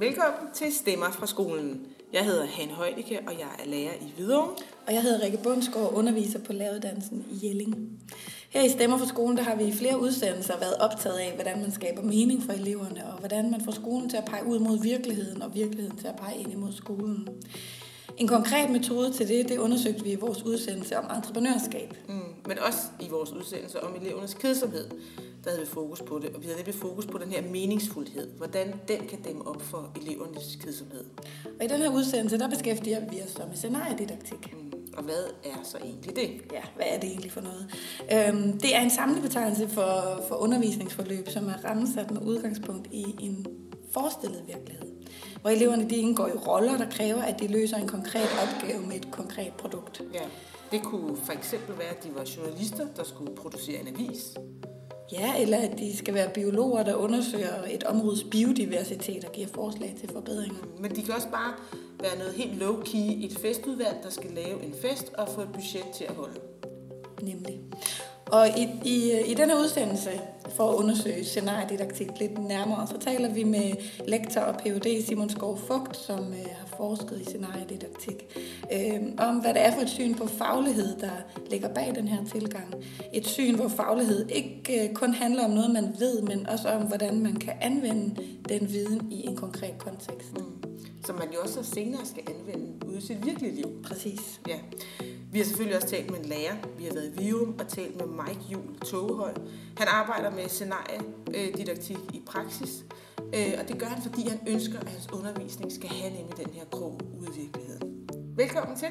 Velkommen til Stemmer fra skolen. Jeg hedder Hanne Højdike, og jeg er lærer i Hvidovre. Og jeg hedder Rikke Bundsgaard, underviser på læreruddannelsen i Jelling. Her i Stemmer fra skolen, der har vi i flere udsendelser været optaget af, hvordan man skaber mening for eleverne, og hvordan man får skolen til at pege ud mod virkeligheden, og virkeligheden til at pege ind imod skolen. En konkret metode til det, det undersøgte vi i vores udsendelse om entreprenørskab. Mm, men også i vores udsendelse om elevernes kedsomhed, der havde vi fokus på det. Og vi havde nemlig fokus på den her meningsfuldhed. Hvordan den kan dæmme op for elevernes kedsomhed. Og i den her udsendelse, der beskæftiger vi os så med scenariedidaktik. Mm, og hvad er så egentlig det? Ja, hvad er det egentlig for noget? Øhm, det er en samlebetegnelse for, for undervisningsforløb, som er rammesat med udgangspunkt i en forestillet virkelighed hvor eleverne de indgår i roller, der kræver, at de løser en konkret opgave med et konkret produkt. Ja. Det kunne for eksempel være, at de var journalister, der skulle producere en avis. Ja, eller at de skal være biologer, der undersøger et områdes biodiversitet og giver forslag til forbedringer. Men de kan også bare være noget helt low-key, et festudvalg, der skal lave en fest og få et budget til at holde. Nemlig. Og i, i, i denne udsendelse, for at undersøge scenariedidaktik lidt nærmere, så taler vi med lektor og Ph.D. Simon Skov Fugt, som øh, har forsket i scenariedidaktik, øh, om hvad det er for et syn på faglighed, der ligger bag den her tilgang. Et syn, hvor faglighed ikke øh, kun handler om noget, man ved, men også om, hvordan man kan anvende den viden i en konkret kontekst. Mm. Som man jo også senere skal anvende ude i sit virkelige liv. Præcis. Ja. Vi har selvfølgelig også talt med en lærer. Vi har været i Vium og talt med Mike Jul Togehøj. Han arbejder med scenariedidaktik i praksis, øh, og det gør han, fordi han ønsker, at hans undervisning skal have nemlig den her krog ud i virkeligheden. Velkommen til.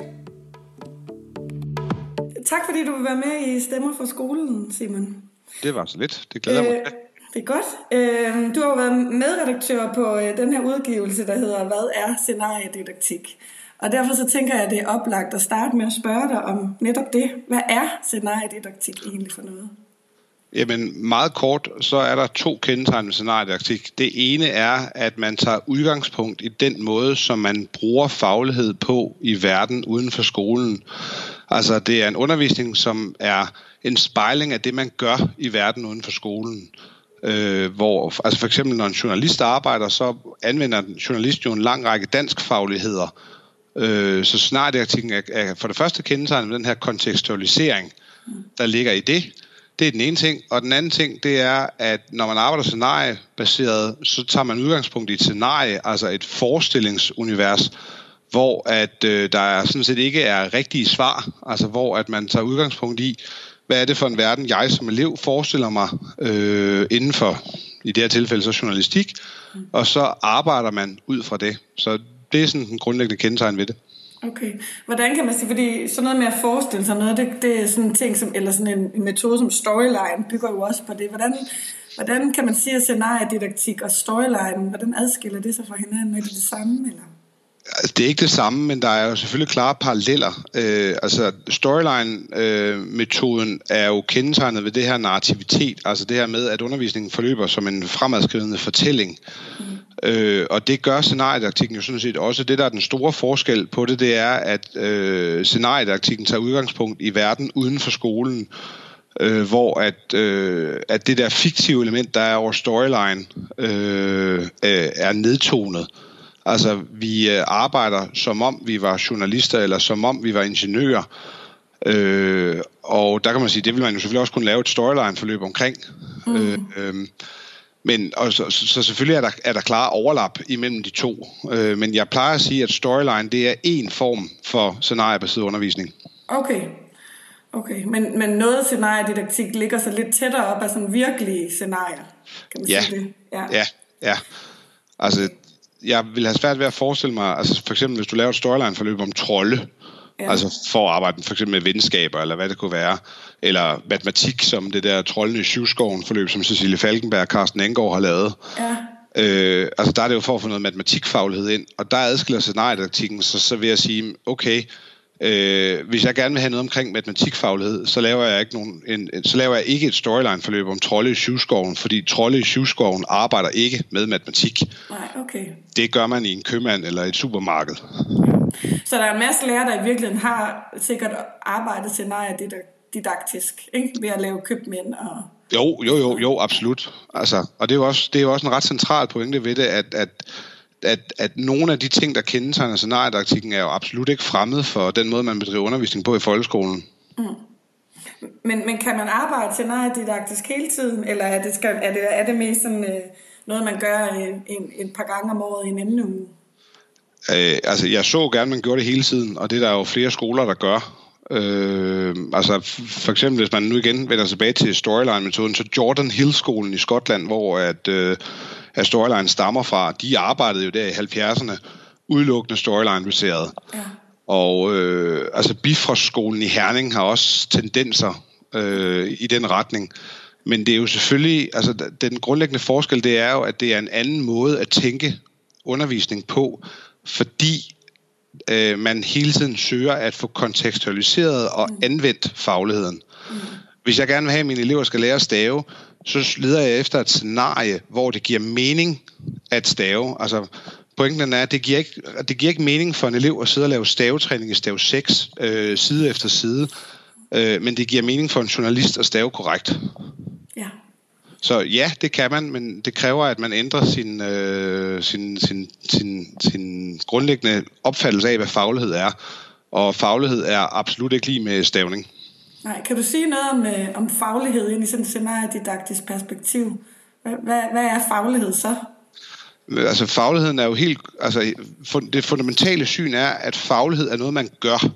Tak fordi du vil være med i Stemmer for skolen, Simon. Det var så lidt. Det glæder mig. Øh, det er godt. Øh, du har jo været medredaktør på øh, den her udgivelse, der hedder Hvad er scenariedidaktik? Og derfor så tænker jeg, at det er oplagt at starte med at spørge dig om netop det. Hvad er scenariedidaktik egentlig for noget? Jamen meget kort, så er der to kendetegn med. Det ene er, at man tager udgangspunkt i den måde, som man bruger faglighed på i verden uden for skolen. Altså det er en undervisning, som er en spejling af det, man gør i verden uden for skolen. Øh, hvor, altså for eksempel når en journalist arbejder, så anvender en journalist jo en lang række dansk fagligheder, Øh, så snart er, er for det første kendetegnet med den her kontekstualisering, der ligger i det. Det er den ene ting. Og den anden ting, det er, at når man arbejder scenariebaseret, så tager man udgangspunkt i et scenarie, altså et forestillingsunivers, hvor at øh, der sådan set ikke er rigtige svar, altså hvor at man tager udgangspunkt i, hvad er det for en verden, jeg som elev forestiller mig øh, inden for, i det her tilfælde så journalistik, og så arbejder man ud fra det. Så det er sådan den grundlæggende kendetegn ved det. Okay. Hvordan kan man sige, fordi sådan noget med at forestille sig noget, det, det er sådan en ting, som, eller sådan en, en metode som storyline bygger jo også på det. Hvordan, hvordan kan man sige, at scenariedidaktik og storyline, hvordan adskiller det sig fra hinanden? Er det det samme, eller? Det er ikke det samme, men der er jo selvfølgelig klare paralleller. Øh, altså storyline-metoden øh, er jo kendetegnet ved det her narrativitet, altså det her med, at undervisningen forløber som en fremadskrivende fortælling. Mm. Øh, og det gør scenariedidaktikken jo sådan set også. Det, der er den store forskel på det, det er, at øh, scenariedidaktikken tager udgangspunkt i verden uden for skolen, øh, hvor at, øh, at det der fiktive element, der er over storyline, øh, øh, er nedtonet. Altså, vi øh, arbejder som om vi var journalister, eller som om vi var ingeniører. Øh, og der kan man sige, det vil man jo selvfølgelig også kunne lave et storyline-forløb omkring. Mm. Øh, øh, men og så, så selvfølgelig er der, er der klare overlap imellem de to. Øh, men jeg plejer at sige, at storyline det er en form for scenariebaseret undervisning. Okay. Okay, men, men noget scenariedidaktik ligger så lidt tættere op af sådan virkelige scenarier, kan man ja. sige det? Ja, ja. ja. Altså, jeg vil have svært ved at forestille mig, altså for eksempel hvis du laver et storyline-forløb om trolde, Ja. Altså for at arbejde for eksempel med venskaber, eller hvad det kunne være. Eller matematik, som det der troldende i syvskoven forløb, som Cecilie Falkenberg og Carsten Engård har lavet. Ja. Øh, altså der er det jo for at få noget matematikfaglighed ind, og der adskiller scenariedidaktikken, så, så vil jeg sige, okay, Øh, hvis jeg gerne vil have noget omkring matematikfaglighed, så laver jeg ikke, nogen, en, så laver jeg ikke et storyline-forløb om trolde i syvskoven, fordi trolde i syvskoven arbejder ikke med matematik. Nej, okay. Det gør man i en købmand eller et supermarked. Så der er en masse lærere, der i virkeligheden har sikkert arbejdet scenariedidaktisk, ikke? ved at lave købmænd og... Jo, jo, jo, jo, absolut. Altså, og det er jo også, det er jo også en ret central pointe ved det, at, at at, at nogle af de ting, der kendetegner scenariedidaktikken, er jo absolut ikke fremmed for den måde, man bedriver undervisning på i folkeskolen. Mm. Men, men kan man arbejde scenariedidaktisk hele tiden, eller er det, skal, er det, er det mest sådan, øh, noget, man gør en, en, en par gange om året i en anden uge? Øh, altså, jeg så gerne, man gjorde det hele tiden, og det er der jo flere skoler, der gør. Øh, altså for eksempel hvis man nu igen vender tilbage til storyline-metoden, så Jordan Hill-skolen i Skotland, hvor at, øh, at storyline stammer fra, de arbejdede jo der i 70'erne udelukkende storyline-baseret. Ja. Og øh, altså Bifrost-skolen i Herning har også tendenser øh, i den retning. Men det er jo selvfølgelig, altså den grundlæggende forskel, det er jo, at det er en anden måde at tænke undervisning på, fordi øh, man hele tiden søger at få kontekstualiseret og mm. anvendt fagligheden. Mm. Hvis jeg gerne vil have, at mine elever skal lære at stave, så leder jeg efter et scenarie, hvor det giver mening at stave. Altså, pointen er, at det giver, ikke, det giver ikke mening for en elev at sidde og lave stavetræning i stav 6, øh, side efter side, øh, men det giver mening for en journalist at stave korrekt. Ja. Så ja, det kan man, men det kræver, at man ændrer sin, øh, sin, sin, sin, sin grundlæggende opfattelse af, hvad faglighed er. Og faglighed er absolut ikke lige med stavning. Nej, kan du sige noget om, øh, om faglighed ind i sådan et scenariedidaktisk perspektiv? Hvad, hvad, er faglighed så? Altså fagligheden er jo helt... Altså, det fundamentale syn er, at faglighed er noget, man gør.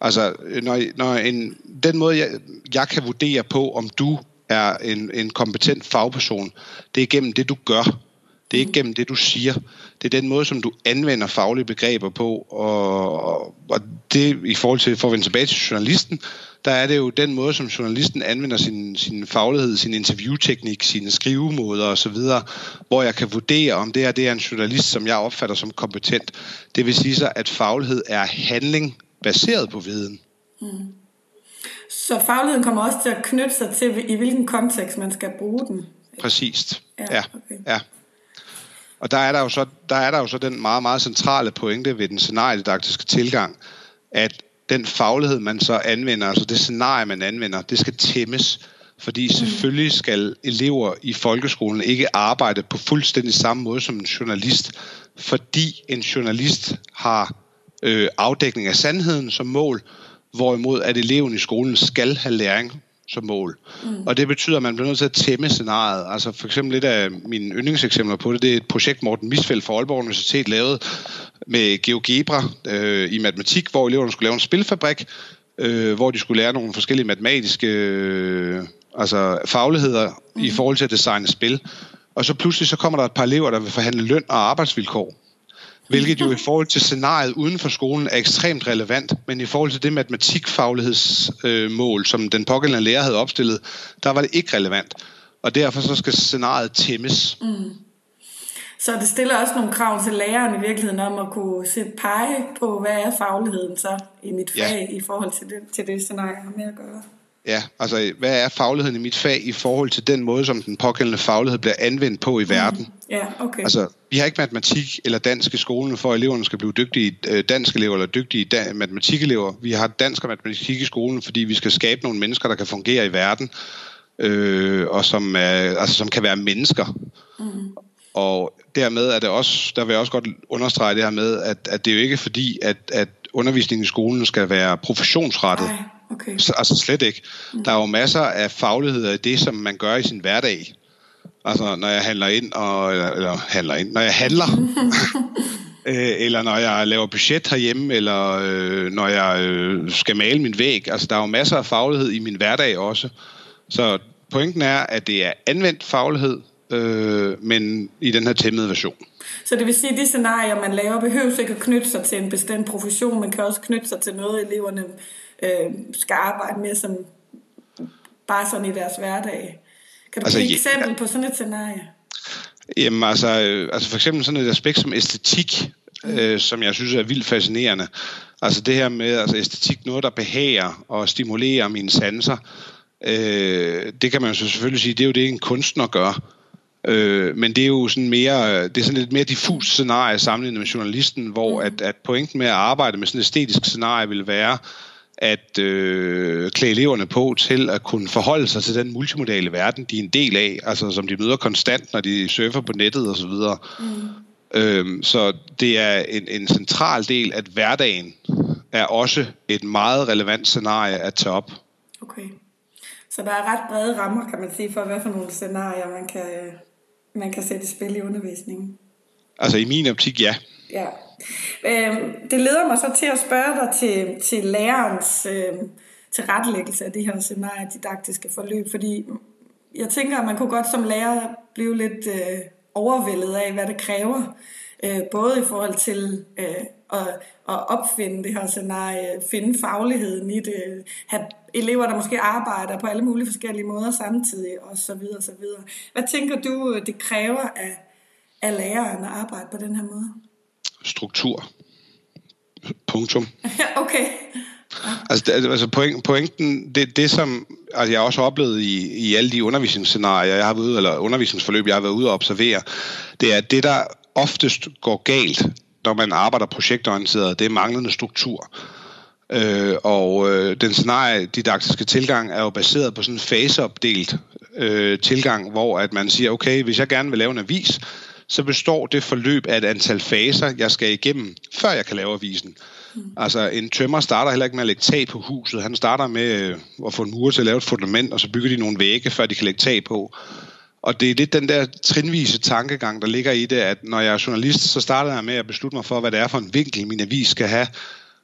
Altså, når, når en, den måde, jeg, jeg kan vurdere på, om du er en, en kompetent fagperson, det er gennem det, du gør. Det er ikke gennem det, du siger. Det er den måde, som du anvender faglige begreber på. Og, og det i forhold til, for at vende tilbage til journalisten, der er det jo den måde, som journalisten anvender sin, sin faglighed, sin interviewteknik, sine skrivemåder osv., hvor jeg kan vurdere, om det her det er en journalist, som jeg opfatter som kompetent. Det vil sige så, at faglighed er handling baseret på viden. Mm. Så fagligheden kommer også til at knytte sig til, i hvilken kontekst man skal bruge den. Præcist. Ja, ja. Okay. ja. Og der er der, jo så, der er der jo så den meget, meget centrale pointe ved den scenariedidaktiske tilgang, at den faglighed, man så anvender, altså det scenarie, man anvender, det skal tæmmes. Fordi mm. selvfølgelig skal elever i folkeskolen ikke arbejde på fuldstændig samme måde som en journalist, fordi en journalist har øh, afdækning af sandheden som mål, hvorimod at eleven i skolen skal have læring som mål. Mm. Og det betyder, at man bliver nødt til at tæmme scenariet. Altså for eksempel lidt af mine yndlingseksempler på det, det er et projekt, Morten Misfeldt fra Aalborg Universitet lavede med GeoGebra øh, i matematik, hvor eleverne skulle lave en spilfabrik, øh, hvor de skulle lære nogle forskellige matematiske øh, altså fagligheder mm. i forhold til at designe spil. Og så pludselig så kommer der et par elever, der vil forhandle løn og arbejdsvilkår hvilket jo i forhold til scenariet uden for skolen er ekstremt relevant, men i forhold til det matematikfaglighedsmål, som den pågældende lærer havde opstillet, der var det ikke relevant. Og derfor så skal scenariet tæmmes. Mm. Så det stiller også nogle krav til læreren i virkeligheden om at kunne sætte pege på, hvad er fagligheden så i mit fag ja. i forhold til det, til det scenarie, jeg har med at gøre. Ja, altså hvad er fagligheden i mit fag i forhold til den måde, som den pågældende faglighed bliver anvendt på i mm. verden? Ja, okay. Altså, vi har ikke matematik eller dansk i skolen, for at eleverne skal blive dygtige øh, dansk elever eller dygtige da- matematikelever. Vi har dansk og matematik i skolen, fordi vi skal skabe nogle mennesker, der kan fungere i verden, øh, og som, er, altså, som kan være mennesker. Mm. Og dermed er det også, der vil jeg også godt understrege det her med, at, at det er jo ikke fordi, at, at undervisningen i skolen skal være professionsrettet. Ej Okay. Så, altså slet ikke. Mm. Der er jo masser af fagligheder i det, som man gør i sin hverdag. Altså når jeg handler ind, og, eller, eller handler ind, når jeg handler, øh, eller når jeg laver budget herhjemme, eller øh, når jeg øh, skal male min væg. Altså der er jo masser af faglighed i min hverdag også. Så pointen er, at det er anvendt faglighed, øh, men i den her tæmmede version. Så det vil sige, at de scenarier, man laver, behøver ikke at knytte sig til en bestemt profession, man kan også knytte sig til noget, eleverne øh, skal arbejde med som bare sådan i deres hverdag. Kan du altså, give et eksempel ja, på sådan et scenarie? Jamen altså, øh, altså for eksempel sådan et aspekt som æstetik, mm. øh, som jeg synes er vildt fascinerende. Altså det her med altså æstetik, noget der behager og stimulerer mine sanser, øh, det kan man jo selvfølgelig sige, det er jo det, en kunstner gør. Øh, men det er jo sådan mere, det er sådan et mere diffus scenarie sammenlignet med journalisten, hvor mm. at, at pointen med at arbejde med sådan et æstetisk scenarie vil være, at øh, klæde eleverne på til at kunne forholde sig til den multimodale verden, de er en del af, altså som de møder konstant, når de surfer på nettet osv. Mm. Øhm, så det er en, en central del, at hverdagen er også et meget relevant scenarie at tage op. Okay. Så der er ret brede rammer, kan man sige, for hvad for nogle scenarier, man kan, man kan sætte i spil i undervisningen. Altså i min optik, ja. Ja. Øh, det leder mig så til at spørge dig til, til lærerens øh, tilrettelæggelse af det her scenarie didaktiske forløb, fordi jeg tænker, at man kunne godt som lærer blive lidt øh, overvældet af, hvad det kræver, øh, både i forhold til øh, at, at opfinde det her scenarie, finde fagligheden i det, have elever, der måske arbejder på alle mulige forskellige måder samtidig, og så videre, så videre. Hvad tænker du, det kræver af, af læreren at arbejde på den her måde? Struktur. Punktum. okay. Altså, det, altså point, pointen, det, det som altså jeg også har oplevet i, i alle de undervisningsscenarier, jeg har været ude, eller undervisningsforløb, jeg har været ude og observere, det er, at det, der oftest går galt, når man arbejder projektorienteret, det er manglende struktur. Øh, og øh, den scenariedidaktiske tilgang er jo baseret på sådan en faseopdelt øh, tilgang, hvor at man siger, okay, hvis jeg gerne vil lave en avis, så består det forløb af et antal faser, jeg skal igennem, før jeg kan lave avisen. Mm. Altså en tømmer starter heller ikke med at lægge tag på huset. Han starter med øh, at få en mur til at lave et fundament, og så bygger de nogle vægge, før de kan lægge tag på. Og det er lidt den der trinvise tankegang, der ligger i det, at når jeg er journalist, så starter jeg med at beslutte mig for, hvad det er for en vinkel, min avis skal have.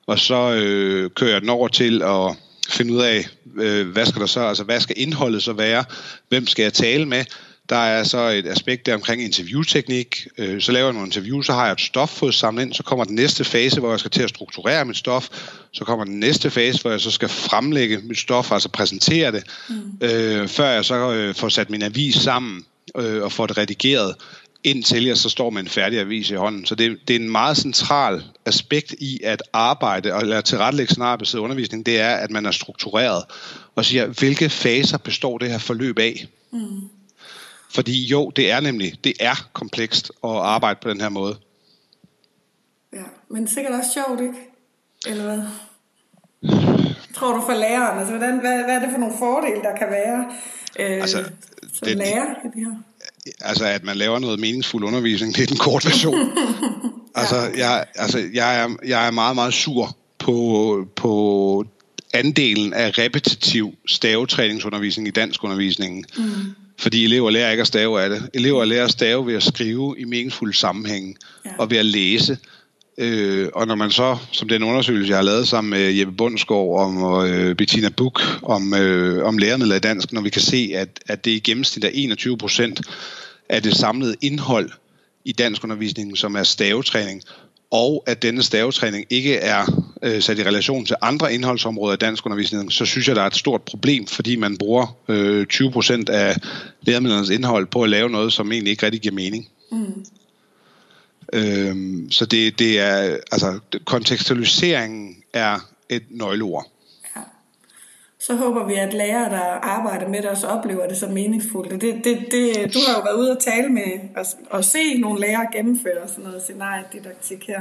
Og så øh, kører jeg den over til at finde ud af, øh, hvad skal der så, altså hvad skal indholdet så være? Hvem skal jeg tale med? Der er så et aspekt der omkring interviewteknik. Øh, så laver jeg nogle interview, så har jeg et stof fået samlet ind, så kommer den næste fase, hvor jeg skal til at strukturere mit stof. Så kommer den næste fase, hvor jeg så skal fremlægge mit stof, altså præsentere det, mm. øh, før jeg så øh, får sat min avis sammen øh, og får det redigeret indtil jeg så står med en færdig avis i hånden. Så det, det er en meget central aspekt i at arbejde og lade tilrettelægge scenariebaseret undervisning, det er, at man er struktureret og siger, hvilke faser består det her forløb af? Mm. Fordi jo, det er nemlig, det er komplekst at arbejde på den her måde. Ja, men sikkert også sjovt, ikke? Eller hvad? Tror du for læreren? Altså, hvordan, hvad, hvad er det for nogle fordele, der kan være øh, altså, som det, lærer i det her? Altså, at man laver noget meningsfuld undervisning, det er den korte version. altså, jeg, altså jeg, er, jeg er meget, meget sur på, på andelen af repetitiv stavetræningsundervisning i dansk undervisningen. Mm. Fordi elever lærer ikke at stave af det. Elever lærer at stave ved at skrive i meningsfulde sammenhænge ja. og ved at læse. Øh, og når man så, som den undersøgelse, jeg har lavet sammen med Jeppe Bundsgaard om, og øh, Bettina Buk om, øh, om læremidler i dansk, når vi kan se, at, at det i gennemsnit er 21 procent af det samlede indhold i dansk undervisning, som er stavetræning, og at denne stavetræning ikke er øh, sat i relation til andre indholdsområder i dansk undervisning, så synes jeg, der er et stort problem, fordi man bruger øh, 20% af læremidlernes indhold på at lave noget, som egentlig ikke rigtig giver mening. Mm. Øhm, så det, det er, altså, kontekstualiseringen er et nøgleord. Ja. Så håber vi, at lærere, der arbejder med det, også oplever det som meningsfuldt. Det, det, det, du har jo været ude og tale med og, og se nogle lærere gennemføre sådan noget scenariedidaktik her.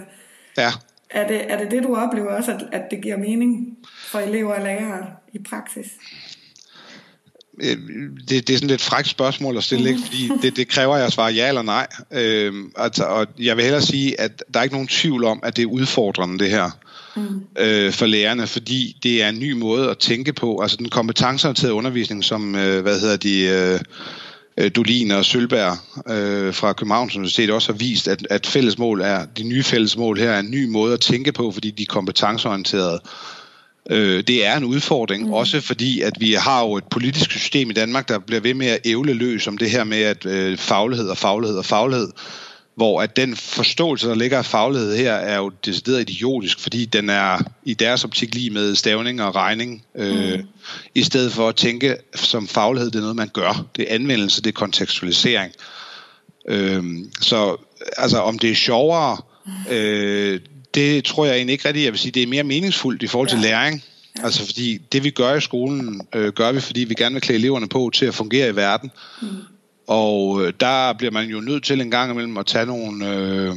Ja. Er det, er det det, du oplever også, at, at det giver mening for elever og lærere i praksis? Øh, det, det er sådan lidt frækt spørgsmål at stille, ikke? fordi det, det kræver, at jeg svarer ja eller nej. Øhm, altså, og jeg vil hellere sige, at der er ikke nogen tvivl om, at det er udfordrende, det her, mm. øh, for lærerne, fordi det er en ny måde at tænke på. Altså den kompetenceorienterede undervisning, som, øh, hvad hedder de... Øh Dolin og Sølberg øh, fra Københavns Universitet også har vist, at, at fællesmål er, de nye fællesmål her er en ny måde at tænke på, fordi de er kompetenceorienterede. Øh, det er en udfordring, mm. også fordi, at vi har jo et politisk system i Danmark, der bliver ved med at ævle løs om det her med at øh, faglighed og faglighed og faglighed, hvor at den forståelse, der ligger af faglighed her, er jo decideret idiotisk, fordi den er i deres optik lige med stavning og regning, øh, mm. i stedet for at tænke som faglighed, det er noget, man gør. Det er anvendelse, det er kontekstualisering. Øh, så altså, om det er sjovere, øh, det tror jeg egentlig ikke rigtigt. Jeg vil sige, det er mere meningsfuldt i forhold til ja. læring. Altså fordi det vi gør i skolen, øh, gør vi, fordi vi gerne vil klæde eleverne på til at fungere i verden. Mm. Og øh, der bliver man jo nødt til en gang imellem at tage nogle, øh,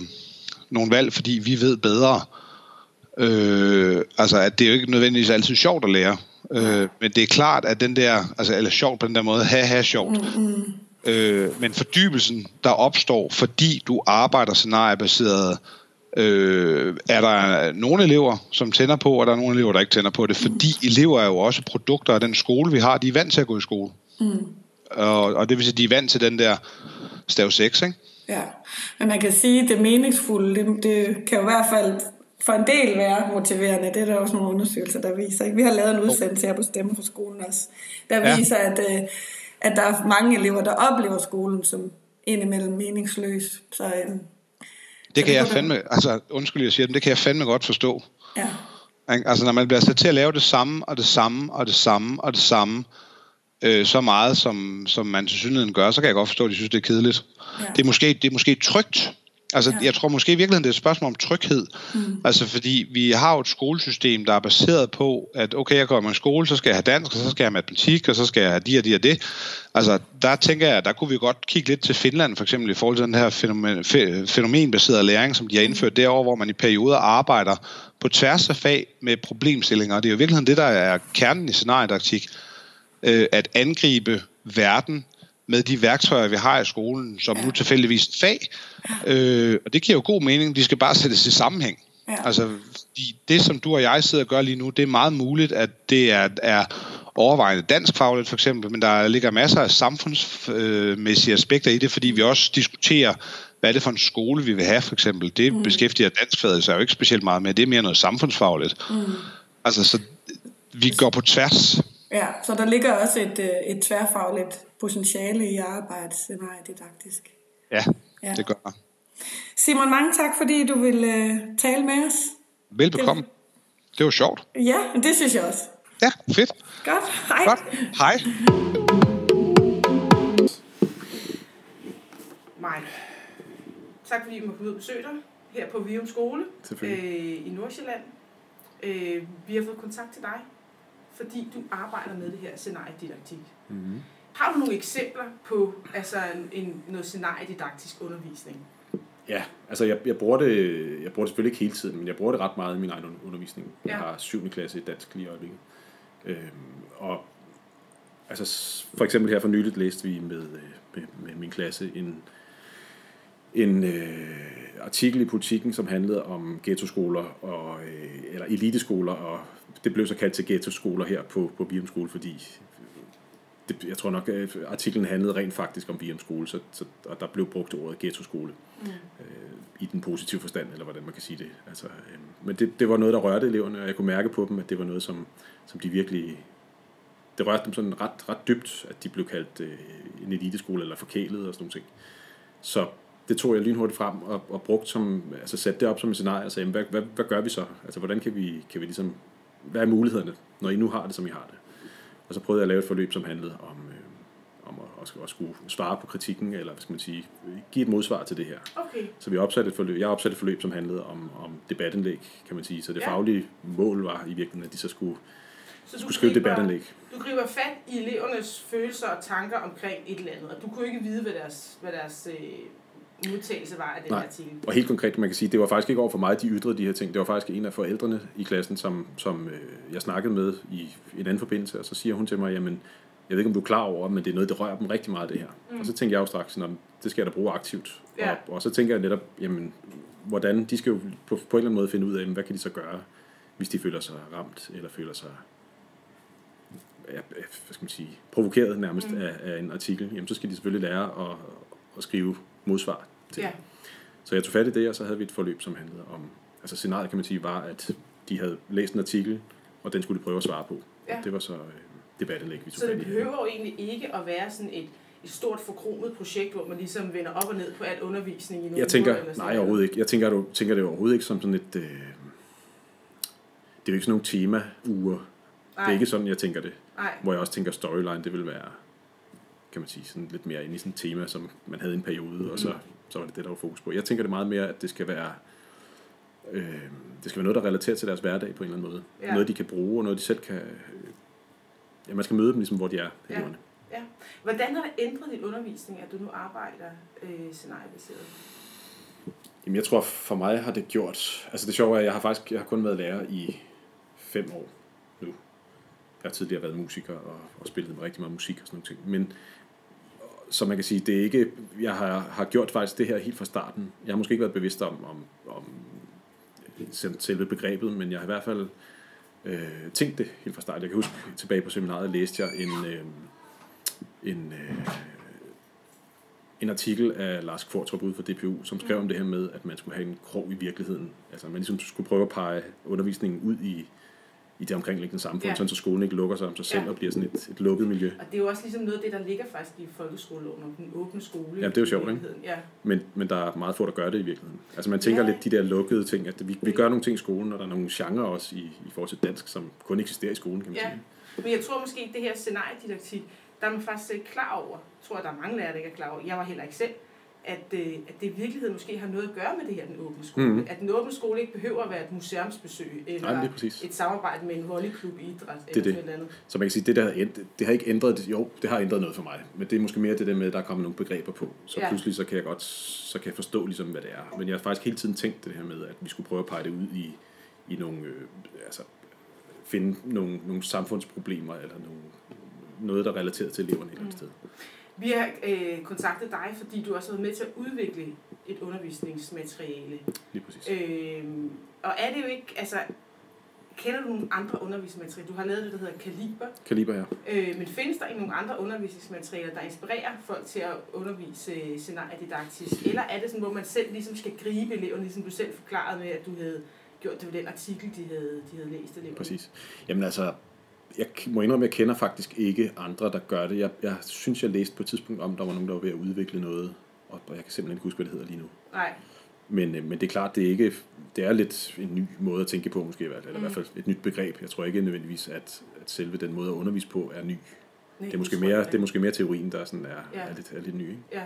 nogle valg, fordi vi ved bedre. Øh, altså at det er jo ikke nødvendigvis altid sjovt at lære. Øh, men det er klart, at den der, altså eller sjovt på den der måde, ha ha sjovt. Mm, mm. Øh, men fordybelsen, der opstår, fordi du arbejder scenariebaseret, øh, er der nogle elever, som tænder på, og der er nogle elever, der ikke tænder på det, fordi elever er jo også produkter af den skole, vi har. De er vant til at gå i skole. Mm. Og, og det vil sige, de er vant til den der stav 6, ikke? Ja, men man kan sige, at det meningsfulde, det, det kan jo i hvert fald for en del være motiverende. Det er der også nogle undersøgelser, der viser. Ikke? Vi har lavet en udsendelse her på Stemme for skolen også, der ja. viser, at, øh, at der er mange elever, der oplever skolen som indimellem meningsløs. Så, øh, det kan jeg fandme, altså undskyld, jeg siger det, det kan jeg fandme godt forstå. Ja. Altså når man bliver sat til at lave det samme, og det samme, og det samme, og det samme, øh, så meget, som, som man til synligheden gør, så kan jeg godt forstå, at de synes, det er kedeligt. Ja. Det, er måske, det er måske trygt. Altså, ja. jeg tror måske i virkeligheden, det er et spørgsmål om tryghed. Mm. Altså, fordi vi har jo et skolesystem, der er baseret på, at okay, jeg kommer i skole, så skal jeg have dansk, og så skal jeg have matematik, og så skal jeg have de og de og det. Altså, der tænker jeg, der kunne vi godt kigge lidt til Finland, for eksempel i forhold til den her fænomen, fænomenbaserede læring, som de har indført derovre, hvor man i perioder arbejder på tværs af fag med problemstillinger. Og det er jo i virkeligheden det, der er kernen i scenariedaktik øh, at angribe verden med de værktøjer, vi har i skolen, som ja. nu tilfældigvis fag. Øh, og det giver jo god mening. De skal bare sættes i sammenhæng. Ja. Altså, det, som du og jeg sidder og gør lige nu, det er meget muligt, at det er, er overvejende danskfagligt for eksempel, men der ligger masser af samfundsmæssige aspekter i det, fordi vi også diskuterer, hvad er det for en skole, vi vil have for eksempel. Det mm. beskæftiger danskfaget sig jo ikke specielt meget med, det er mere noget samfundsfagligt. Mm. Altså, så vi går på tværs. Ja, så der ligger også et, øh, et tværfagligt potentiale i arbejde didaktisk. Ja, ja, det gør. Simon, mange tak, fordi du vil uh, tale med os. Velbekomme. Det, det var sjovt. Ja, det synes jeg også. Ja, fedt. Godt, hej. Godt, hej. Mike, tak fordi vi må komme ud og besøge dig her på Vium Skole øh, i Nordsjælland. Øh, vi har fået kontakt til dig fordi du arbejder med det her scenariedidaktik. Mm-hmm. Har du nogle eksempler på altså en, noget scenariedidaktisk undervisning? Ja, altså jeg, jeg, bruger det, jeg bruger det selvfølgelig ikke hele tiden, men jeg bruger det ret meget i min egen undervisning. Jeg ja. har 7. klasse i dansk lige i øjeblikket. Øhm, og altså for eksempel her for nyligt læste vi med, med, med min klasse en, en øh, artikel i politikken, som handlede om ghettoskoler og, øh, eller eliteskoler og det blev så kaldt til ghetto-skoler her på, på Bium Skole, fordi det, jeg tror nok, at artiklen handlede rent faktisk om Bium Skole, så, så, og der blev brugt ordet ghetto-skole mm. øh, i den positive forstand, eller hvordan man kan sige det. Altså, øh, men det, det var noget, der rørte eleverne, og jeg kunne mærke på dem, at det var noget, som, som de virkelig... Det rørte dem sådan ret, ret dybt, at de blev kaldt øh, en eliteskole eller forkælet og sådan noget. ting. Så det tog jeg lynhurtigt frem og, og brugt som, altså satte det op som et scenarie og sagde, hvad, hvad, hvad gør vi så? Altså, hvordan kan vi, kan vi ligesom hvad er mulighederne, når I nu har det, som I har det? Og så prøvede jeg at lave et forløb, som handlede om, øh, om at, at, at skulle svare på kritikken, eller hvad skal man sige, give et modsvar til det her. Okay. Så vi opsatte et forløb, jeg opsatte et forløb, som handlede om, om debatindlæg, kan man sige. Så det ja. faglige mål var i virkeligheden, at de så skulle, så skulle skrive griber, debatindlæg. Du griber fat i elevernes følelser og tanker omkring et eller andet, og du kunne ikke vide, hvad deres, hvad deres øh, modtagelse var af den Nej. artikel. Og helt konkret, man kan sige, det var faktisk ikke over for mig, de ytrede de her ting. Det var faktisk en af forældrene i klassen, som, som øh, jeg snakkede med i en anden forbindelse, og så siger hun til mig, jamen, jeg ved ikke, om du er klar over, men det er noget, der rører dem rigtig meget, det her. Mm. Og så tænker jeg jo straks, at det skal jeg da bruge aktivt. Ja. Og, og så tænker jeg netop, jamen, hvordan, de skal jo på, på en eller anden måde finde ud af, hvad kan de så gøre, hvis de føler sig ramt, eller føler sig ja, hvad skal man sige, provokeret nærmest mm. af, af en artikel, jamen så skal de selvfølgelig lære at, at skrive modsvar til. Ja. Så jeg tog fat i det, og så havde vi et forløb, som handlede om, altså scenariet kan man sige, var, at de havde læst en artikel, og den skulle de prøve at svare på. Ja. det var så øh, debatindlæg, vi tog Så det behøver jo egentlig ikke at være sådan et, et stort forkromet projekt, hvor man ligesom vender op og ned på al undervisning i nogle Jeg tænker, uger, nej overhovedet ikke. Jeg tænker, du tænker det overhovedet ikke som sådan et, øh, det er jo ikke sådan nogle tema-uger. Det er ikke sådan, jeg tænker det. Nej. Hvor jeg også tænker, storyline, det vil være kan man sige, sådan lidt mere ind i sådan et tema, som man havde i en periode, mm. og så, så var det det, der var fokus på. Jeg tænker det meget mere, at det skal være øh, det skal være noget, der relaterer til deres hverdag på en eller anden måde. Ja. Noget, de kan bruge, og noget, de selv kan... Ja, man skal møde dem ligesom, hvor de er, ja. ja. Hvordan har det ændret din undervisning, at du nu arbejder øh, scenariebaseret? Jamen, jeg tror, for mig har det gjort... Altså, det sjove er, at jeg har faktisk jeg har kun været lærer i fem år jeg har tidligere været musiker og, og spillet med rigtig meget musik og sådan noget ting. Men så man kan sige, det er ikke, jeg har, har gjort faktisk det her helt fra starten. Jeg har måske ikke været bevidst om, om, om selve begrebet, men jeg har i hvert fald øh, tænkt det helt fra starten. Jeg kan huske, tilbage på seminaret læste jeg en, øh, en, øh, en artikel af Lars Kvartrup ud fra DPU, som skrev om det her med, at man skulle have en krog i virkeligheden. Altså man ligesom skulle prøve at pege undervisningen ud i, i det omkringliggende samfund, ja. sådan så skolen ikke lukker sig om sig selv ja. og bliver sådan et, et lukket miljø. Og det er jo også ligesom noget af det, der ligger faktisk i folkeskoleloven om den åbne skole. Ja, det er jo sjovt, ikke? Ja. Men, men der er meget få, der gør det i virkeligheden. Altså man tænker ja. lidt de der lukkede ting, at vi, vi gør nogle ting i skolen, og der er nogle genrer også i, i forhold til dansk, som kun eksisterer i skolen, kan man ja. sige. Men jeg tror måske, at det her scenariedidaktik, der er man faktisk ikke klar over. Jeg tror, at der er mange lærere, der ikke er klar over. Jeg var heller ikke selv at, øh, at det i virkeligheden måske har noget at gøre med det her, den åbne skole. Mm. At den åbne skole ikke behøver at være et museumsbesøg, eller Nej, et samarbejde med en volleyklub i idræt, det eller det. andet. Så man kan sige, det der har, ændret, det har ikke ændret, jo, det har ændret noget for mig, men det er måske mere det der med, at der er kommet nogle begreber på. Så ja. pludselig så kan jeg godt så kan jeg forstå, ligesom, hvad det er. Men jeg har faktisk hele tiden tænkt det her med, at vi skulle prøve at pege det ud i, i nogle, øh, altså, finde nogle, nogle samfundsproblemer, eller nogle, noget, der er relateret til eleverne et eller andet mm. sted. Vi har øh, kontaktet dig, fordi du også har været med til at udvikle et undervisningsmateriale. Lige præcis. Øh, og er det jo ikke, altså, kender du nogle andre undervisningsmaterialer? Du har lavet det, der hedder Kaliber. Kaliber, ja. Øh, men findes der ikke nogle andre undervisningsmaterialer, der inspirerer folk til at undervise scenariedidaktisk? Eller er det sådan, hvor man selv ligesom skal gribe eleverne, ligesom du selv forklarede med, at du havde gjort det ved den artikel, de havde, de havde læst eleverne? Præcis. Jamen altså, jeg må indrømme, at jeg kender faktisk ikke andre, der gør det. Jeg, jeg synes, jeg læste på et tidspunkt om, der var nogen, der var ved at udvikle noget, og jeg kan simpelthen ikke huske, hvad det hedder lige nu. Nej. Men, øh, men det er klart, det er, ikke, det er lidt en ny måde at tænke på, måske, eller mm. i hvert fald et nyt begreb. Jeg tror ikke nødvendigvis, at, at selve den måde at undervise på er ny. Nej, det, er måske mere, det er måske mere teorien, der sådan er, ja. er, lidt, er lidt ny. Ikke? Ja.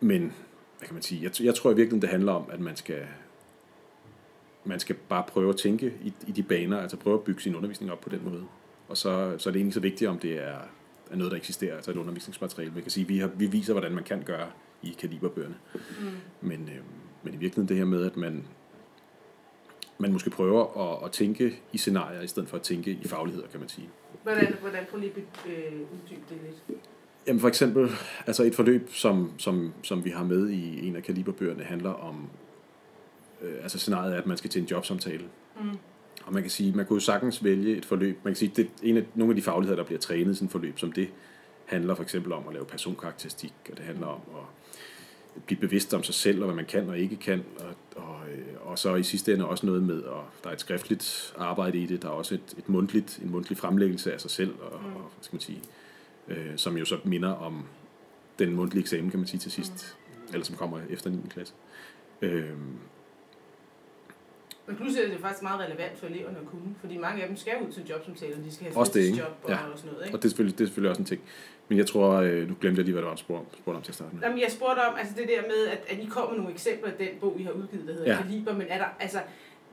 Men, hvad kan man sige, jeg, jeg tror i virkeligheden, det handler om, at man skal, man skal bare prøve at tænke i, i de baner, altså prøve at bygge sin undervisning op på den måde. Og så, så er det egentlig så vigtigt, om det er, er noget, der eksisterer, altså et undervisningsmateriale. Vi kan sige, vi, har, vi viser, hvordan man kan gøre i kaliberbøgerne. Mm. Men, øh, men i virkeligheden det her med, at man, man måske prøver at, at tænke i scenarier, i stedet for at tænke i fagligheder, kan man sige. Hvordan, hvordan prøv lige at øh, uddybe det lidt? Jamen for eksempel, altså et forløb, som, som, som vi har med i en af kaliberbøgerne, handler om, øh, altså scenariet er, at man skal til en jobsamtale. Mm. Og man kan sige, man kunne jo sagtens vælge et forløb. Man kan sige, det er en af, nogle af de fagligheder, der bliver trænet i sådan et forløb, som det handler for eksempel om at lave personkarakteristik, og det handler om at blive bevidst om sig selv, og hvad man kan og ikke kan, og, og, øh, og så i sidste ende også noget med, og der er et skriftligt arbejde i det, der er også et, et mundtligt, en mundtlig fremlæggelse af sig selv, og, mm. og hvad skal man sige, øh, som jo så minder om den mundtlige eksamen, kan man sige til sidst, mm. eller som kommer efter 9. klasse. Øh, men pludselig er det faktisk meget relevant for eleverne at kunne, fordi mange af dem skal ud til jobsamtaler, de skal have også det, job og, ja. og sådan noget. Ikke? Og det er, selvfølgelig, det er selvfølgelig også en ting. Men jeg tror, øh, nu glemte jeg lige, hvad der var spurgt, spurgt om til at starte med. Jamen, jeg spurgte om altså det der med, at, at I kommer med nogle eksempler af den bog, I har udgivet, der hedder ja. Kaliber, men er der, altså,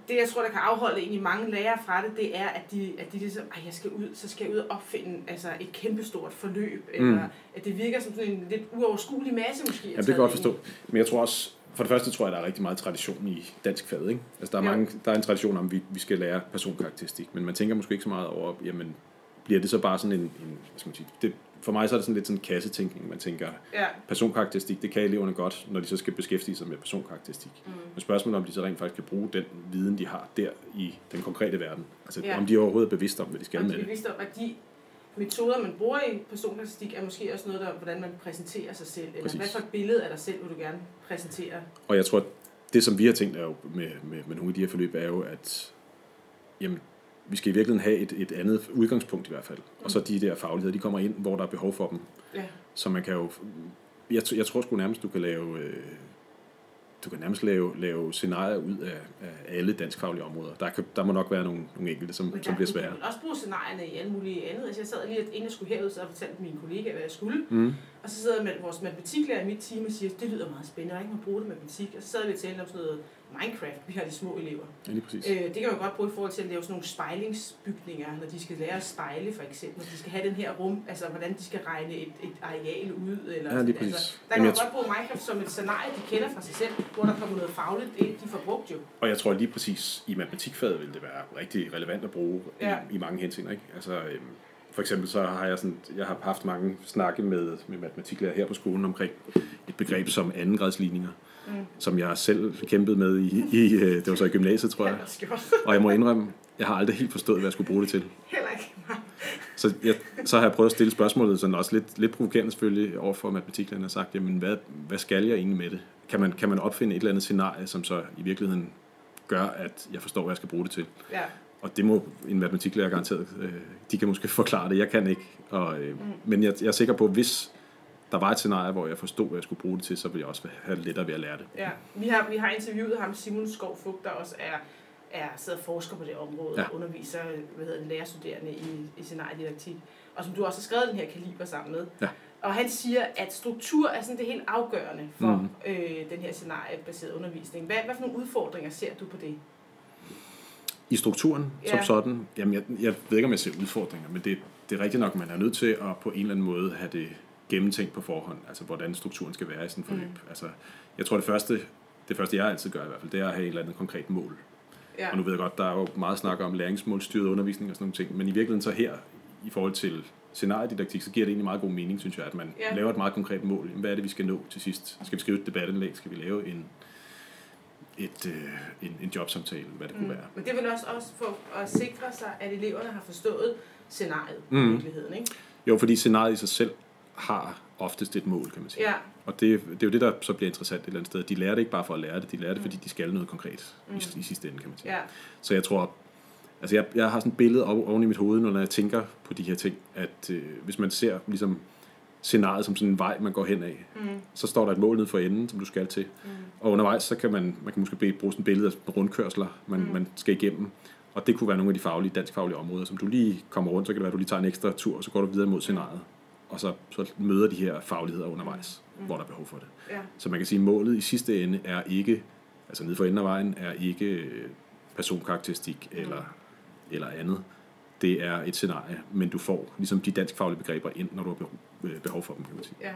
det, jeg tror, der kan afholde egentlig mange lærere fra det, det er, at de, at de ligesom, at jeg skal ud, så skal jeg ud og opfinde altså et kæmpestort forløb, mm. eller at det virker som sådan en lidt uoverskuelig masse måske. Ja, det kan jeg godt forstå. Men jeg tror også, for det første tror jeg, der er rigtig meget tradition i dansk fag. Ikke? Altså, der, er ja. mange, der er en tradition om, at vi, vi skal lære personkarakteristik, men man tænker måske ikke så meget over, jamen, bliver det så bare sådan en, en hvad skal man sige, det, for mig så er det sådan lidt sådan en kassetænkning. Man tænker, ja. personkarakteristik, det kan eleverne godt, når de så skal beskæftige sig med personkarakteristik. Mm. Men spørgsmålet om de så rent faktisk kan bruge den viden, de har der i den konkrete verden. Altså ja. om de overhovedet er bevidste om, hvad de skal om med det. bevidste om, at de metoder, man bruger i personkarakteristik, er måske også noget, der, hvordan man præsenterer sig selv. Eller Præcis. hvad for et billede af dig selv vil du gerne præsentere? Og jeg tror, det som vi har tænkt er jo med, med, med nogle af de her forløb, er jo, at jamen, vi skal i virkeligheden have et, et andet udgangspunkt i hvert fald. Mm. Og så de der fagligheder, de kommer ind, hvor der er behov for dem. Ja. Så man kan jo... Jeg, jeg tror sgu nærmest, du kan lave... Øh, du kan nærmest lave, lave scenarier ud af, af alle danskfaglige områder. Der, kan, der må nok være nogle, nogle enkelte, som, der, som bliver svære. Men også bruge scenarierne i alle mulige andet. Altså, jeg sad lige, inden jeg skulle herud, så fortalte mine kollegaer, hvad jeg skulle. Mm. Og så sidder med vores matematiklærer i mit team og siger, det lyder meget spændende, og ikke må bruge det matematik. Og så sad vi og talte om sådan noget Minecraft, vi har de små elever. Ja, lige præcis. Øh, det kan man godt bruge i forhold til at lave sådan nogle spejlingsbygninger, når de skal lære at spejle for eksempel. Når de skal have den her rum, altså hvordan de skal regne et, et areal ud. Eller ja, lige præcis. Altså, der kan man godt bruge Minecraft som et scenarie, de kender fra sig selv, hvor der kommer noget fagligt ind, de får brugt jo. Og jeg tror lige præcis, i matematikfaget vil det være rigtig relevant at bruge ja. i, i mange henseender. Ikke? Altså, øhm, for eksempel så har jeg, sådan, jeg har haft mange snakke med, med matematiklærer her på skolen omkring et begreb som andengradsligninger, mm. som jeg selv kæmpede med i, i, øh, det var så i gymnasiet, tror jeg. Og jeg må indrømme, jeg har aldrig helt forstået, hvad jeg skulle bruge det til. Heller ikke. Så, jeg, så har jeg prøvet at stille spørgsmålet, sådan også lidt, lidt provokerende selvfølgelig, over for matematiklærerne og sagt, jamen hvad, hvad skal jeg egentlig med det? Kan man, kan man opfinde et eller andet scenarie, som så i virkeligheden gør, at jeg forstår, hvad jeg skal bruge det til? Ja. Og det må en matematiklærer garanteret, øh, de kan måske forklare det, jeg kan ikke. Og, øh, mm. Men jeg, jeg er sikker på, hvis der var et scenarie, hvor jeg forstod, hvad jeg skulle bruge det til, så ville jeg også have lettere ved at lære det. Ja, vi har, vi har interviewet ham, Simon Skov Fugt, der også er, er sidder og forsker på det område, ja. og underviser hvad hedder det, lærerstuderende i, i scenariedidaktik, og som du også har skrevet den her kaliber sammen med. Ja. Og han siger, at struktur er sådan det helt afgørende for mm. øh, den her scenariebaserede undervisning. Hvad, hvad for nogle udfordringer ser du på det? I strukturen Ja. som sådan, jamen jeg, jeg ved ikke, om jeg ser udfordringer, men det, det er rigtigt nok, man er nødt til at på en eller anden måde have det gennemtænkt på forhånd, altså hvordan strukturen skal være i sådan et forløb. Mm. Altså, jeg tror det første, det første jeg altid gør i hvert fald, det er at have et eller andet konkret mål. Ja. Og nu ved jeg godt, der er jo meget snak om læringsmålstyret undervisning og sådan nogle ting, men i virkeligheden så her, i forhold til scenariedidaktik, så giver det egentlig meget god mening, synes jeg, at man Ja. laver et meget konkret mål. Hvad er det, vi skal nå til sidst? Skal vi skrive et debatindlæg? Skal vi lave en, et, øh, en, en jobsamtale? Hvad det kunne være? Men det vil også, også for at sikre sig, at eleverne har forstået scenariet mm. i virkeligheden, ikke? Jo, fordi scenariet i sig selv har oftest et mål, kan man sige. Ja, Og det, det er jo det, der så bliver interessant et eller andet sted. De lærer det ikke bare for at lære det, de lærer det, fordi de skal noget konkret i, i sidste ende, kan man sige. ja, Så jeg tror, altså jeg, jeg har sådan et billede oven i mit hoved, når jeg tænker på de her ting, at øh, hvis man ser ligesom scenariet som sådan en vej, man går hen af, mm. så står der et mål nede for enden, som du skal til. Mm. Og undervejs, så kan man, man kan måske bruge sådan et billede af rundkørsler, man, mm. man skal igennem. Og det kunne være nogle af de faglige, danskfaglige områder, som du lige kommer rundt, så kan det være, at du lige tager en ekstra tur, og så går du videre mod scenariet. Og så, så møder de her fagligheder undervejs, mm. hvor der er behov for det. ja, Så man kan sige, at målet i sidste ende er ikke, altså nede for enden af vejen, er ikke personkarakteristik eller, eller andet. Det er et scenarie, men du får ligesom de danskfaglige begreber ind, når du har behov, øh, behov for dem, kan man sige. ja.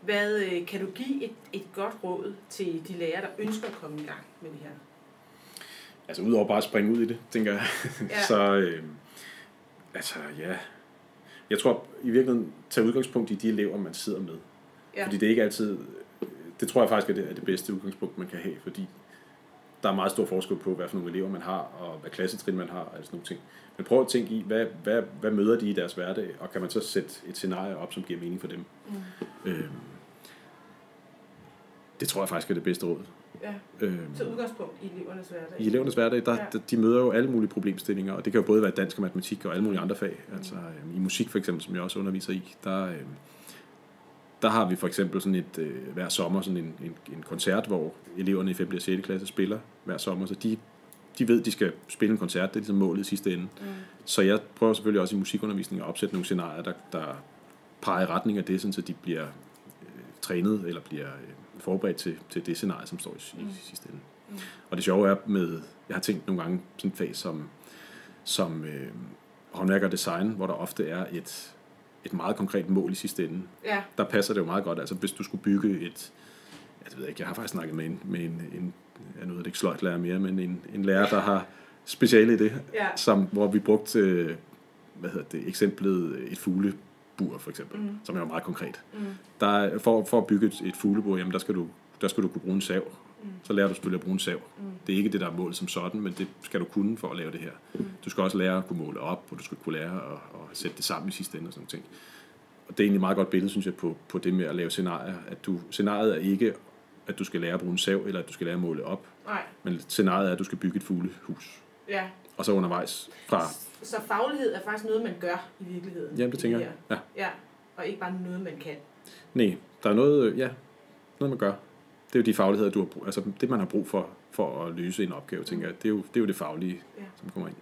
Hvad øh, kan du give et, et godt råd til de lærere, der ønsker at komme i gang med det her? Altså udover bare at springe ud i det, tænker jeg, Ja. så øh, altså ja, jeg tror i virkeligheden tage udgangspunkt i de elever, man sidder med. Ja. Fordi det er ikke altid, det tror jeg faktisk er det, er det bedste udgangspunkt, man kan have, fordi der er meget stor forskel på, hvad for nogle elever man har, og hvad klassetrin man har, og sådan nogle ting. Men prøv at tænke i, hvad, hvad, hvad møder de i deres hverdag, og kan man så sætte et scenarie op, som giver mening for dem? Mm. Øhm, det tror jeg faktisk er det bedste råd. Ja, Øhm, så udgangspunkt i elevernes hverdag. i elevernes hverdag, der, Ja. de møder jo alle mulige problemstillinger, og det kan jo både være dansk og matematik og alle mulige andre fag. Altså øhm, i musik for eksempel, som jeg også underviser i, der, øhm, der har vi for eksempel sådan et, øh, hver sommer sådan en, en, en koncert, hvor eleverne i 5. og 6. klasse spiller hver sommer, så de, de ved, de skal spille en koncert, det er ligesom målet i sidste ende. Mm. Så jeg prøver selvfølgelig også i musikundervisningen at opsætte nogle scenarier, der, der peger i retning af det, sådan, så de bliver øh, trænet eller bliver øh, forberedt til, til det scenarie, som står i, i sidste ende. Mm. Og det sjove er med, jeg har tænkt nogle gange sådan et fag som, som øh, håndværk og design, hvor der ofte er et, et meget konkret mål i sidste ende. Ja, Der passer det jo meget godt. Altså hvis du skulle bygge et, jeg ved ikke, jeg har faktisk snakket med en, med en, en jeg nu er det ikke sløjtlærer mere, men en, en lærer, der har speciale i det, Ja. som, hvor vi brugte, øh, hvad hedder det, eksemplet et fuglebur for eksempel, mm. som er jo meget konkret. Mm. Der, er- for, for at bygge et, et fuglebur, jamen der skal du, der skal du kunne bruge en sav. Mm. Så lærer du selvfølgelig at bruge en sav. Mm. Det er ikke det, der er målet som sådan, men det skal du kunne for at lave det her. Mm. Du skal også lære at kunne måle op, og du skal kunne lære at, at sætte det sammen i sidste ende og sådan noget ting. Og det er egentlig et meget godt billede, synes jeg, på, på det med at lave scenarier. At du, scenariet er ikke, at du skal lære at bruge en sav, eller at du skal lære at måle op. nej, Men scenariet er, at du skal bygge et fuglehus. ja. Og så undervejs fra... Så faglighed er faktisk noget, man gør i virkeligheden. Jamen, det tænker jeg. Ja. Ja, og ikke bare noget, man kan. Nej, der er noget, ja, noget man gør. Det er jo de fagligheder, du har brug, altså det, man har brug for, for at løse en opgave, tænker jeg. Det er jo det, er jo det faglige, Ja. som kommer ind.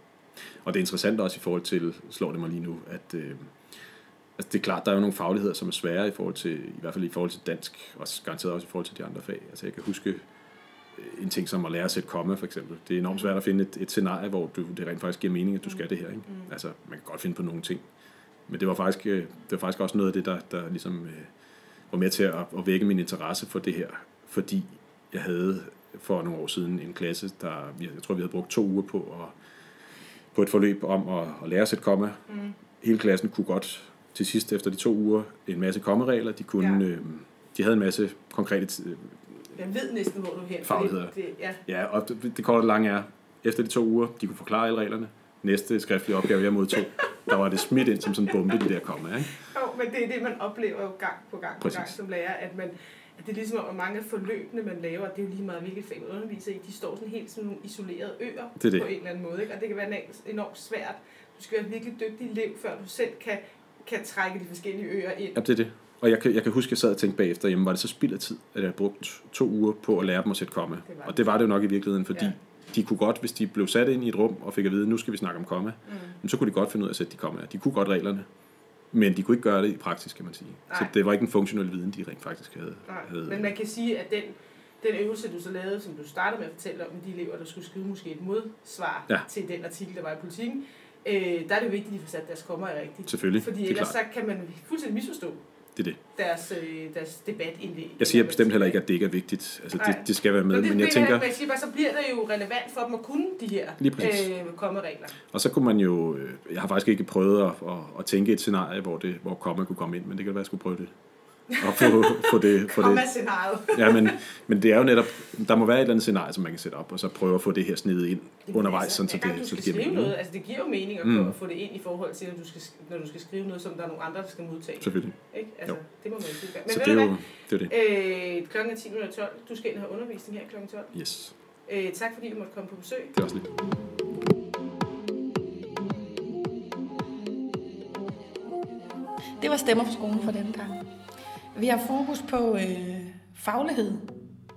Og det er interessant også i forhold til, slår det mig lige nu, at øh, altså det er klart, der er jo nogle fagligheder, som er svære i forhold til, i hvert fald i forhold til dansk, og garanteret også i forhold til de andre fag. Altså jeg kan huske en ting som at lære at sætte komma, for eksempel. Det er enormt svært at finde et, et scenarie, hvor du, det rent faktisk giver mening, at du skal det her. Ikke? Altså, man kan godt finde på nogle ting. Men det var faktisk, øh, det var faktisk også noget af det, der, der ligesom øh, var med til at, at vække min interesse for det her. Fordi jeg havde for nogle år siden en klasse, der jeg tror, vi havde brugt to uger på at, på et forløb om at, at lære at sætte komma. Mm. hele klassen kunne godt til sidst efter de to uger en masse kommeregler. De, kunne, ja. øh, de havde en masse konkrete Jeg ved næsten, hvor du er hen. Fagligheder. Det, ja. Ja, og det, det korte og lange er, efter de to uger, de kunne forklare alle reglerne. Næste skriftlige opgave, jeg modtog, der var det smidt ind som sådan en bombe, de der komma. Ikke? Jo, men det er det, man oplever jo gang på gang på Præcis. gang som lærer, at man at det er ligesom, at mange af forløbene, man laver, det er jo lige meget, hvilket fag man underviser i, de står sådan helt som nogle isolerede øer Det det. på en eller anden måde. Ikke? Og det kan være enormt svært. Du skal være virkelig dygtig elev, før du selv kan, kan trække de forskellige øer ind. Ja, det er det. Og jeg kan, jeg kan huske, at jeg sad og tænkte bagefter, jamen var det så spild af tid, at jeg havde brugt to uger på at lære dem at sætte komma. Det. Og det var det jo nok i virkeligheden, fordi Ja. de kunne godt, hvis de blev sat ind i et rum og fik at vide, nu skal vi snakke om komma, Mm. så kunne de godt finde ud af at sætte de kommaer. De kunne godt reglerne, men de kunne ikke gøre det i praksis, kan man sige. Nej. Så det var ikke en funktionel viden, de rent faktisk havde. Nej, havde men man kan sige, at den, den øvelse, du så lavede, som du startede med at fortælle om, de elever, der skulle skrive måske et modsvar Ja. til den artikel, der var i politikken, øh, der er det vigtigt, at de får sat deres kommer rigtigt. Selvfølgelig, Fordi er ellers så kan man fuldstændig misforstå Det er det. deres, øh, deres debatindlæg. Jeg siger bestemt heller ikke, at det ikke er vigtigt. Altså, det, Nej. det skal være med, Men, det, men jeg tænker, jeg, siger bare, så bliver det jo relevant for dem at kunne de her øh, kommeregler. og så kunne man jo, øh, jeg har faktisk ikke prøvet at, at, at tænke et scenarie, hvor, det, hvor komma kunne komme ind, men det kan være, at jeg skulle prøve det. Og få, få det, få det. Ja, men, men det er jo netop, der må være et eller andet scenarie, som man kan sætte op, og så prøve at få det her snedet ind undervejs, sådan, så det, så det giver mening. noget, altså det giver jo mening at, Mm. at få det ind i forhold til, når du skal, når du skal skrive noget, som der er nogle andre, der skal modtage. Selvfølgelig. Ikke? Altså, Jo. det må man jo. Men Så det er jo det. Er det. Øh, klokken er 10.12. Du skal ind og have undervisning her klokken 12. Yes, Øh, tak fordi du måtte komme på besøg. det er også lidt. Det var Stemmer for skolen for denne gang. Vi har fokus på øh, faglighed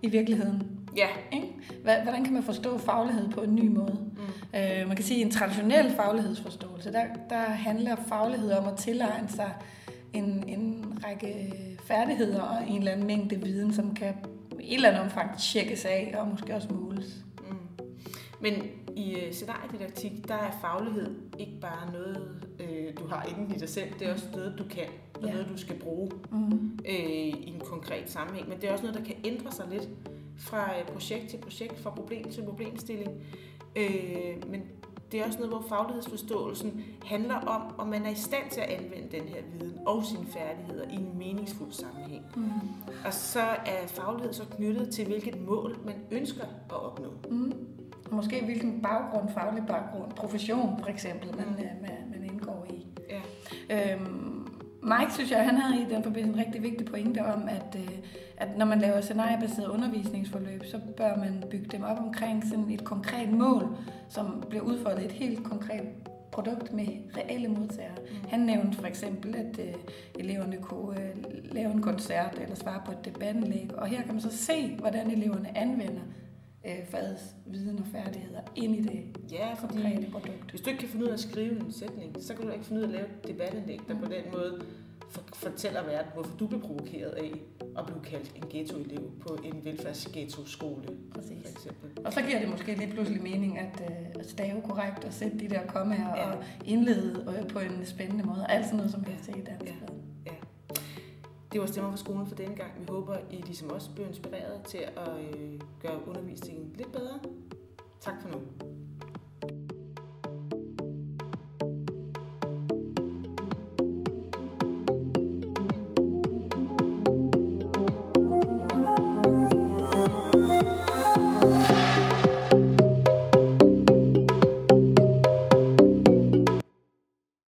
i virkeligheden. Ja. Ikke? Hvordan kan man forstå faglighed på en ny måde? Mm. Øh, man kan sige, at en traditionel faglighedsforståelse, der, der handler faglighed om at tilegne sig en, en række færdigheder og en eller anden mængde viden, som kan i et eller andet omfang tjekkes af og måske også måles. Mm. Men i øh, scenariedidaktik, der er faglighed ikke bare noget, øh, du har inden i dig selv. Det er også noget, du kan, og Ja. noget, du skal bruge Mm. øh, i en konkret sammenhæng. Men det er også noget, der kan ændre sig lidt fra øh, projekt til projekt, fra problem til problemstilling. Øh, men det er også noget, hvor faglighedsforståelsen handler om, om man er i stand til at anvende den her viden og sine færdigheder i en meningsfuld sammenhæng. Mm. Og så er faglighed så knyttet til, hvilket mål man ønsker at opnå. Mm. Måske hvilken baggrund, faglig baggrund, profession for eksempel, man, øh, man, Øhm, Mike, synes jeg, han havde i den forbindelse en rigtig vigtig pointe om, at, øh, at når man laver scenariebaseret undervisningsforløb, så bør man bygge dem op omkring sådan et konkret mål, som bliver udfordret et helt konkret produkt med reelle modtagere. Mm. Han nævnte for eksempel, at øh, eleverne kunne øh, lave en koncert eller svare på et debatindlæg, og her kan man så se, hvordan eleverne anvender øh, fagets viden og færdigheder ind i det Ja, fordi konkrete produkt. hvis du ikke kan finde ud af at skrive en sætning, så kan du ikke finde ud af at lave et debatindlæg, der på den måde for, fortæller verden, hvorfor du blev provokeret af at blive kaldt en ghettoelev på en velfærdsghetto-skole, Præcis. for eksempel. Og så giver det måske lige pludselig mening at, øh, at stave korrekt og sætte de der kommaer Ja. og indlede øh, på en spændende måde. Alt sådan noget, som vi Ja. har set i dansk. Ja. Det var Stemmer fra skolen for denne gang. Vi håber, I ligesom os bliver inspireret til at øh, gøre undervisningen lidt bedre. Tak for nu.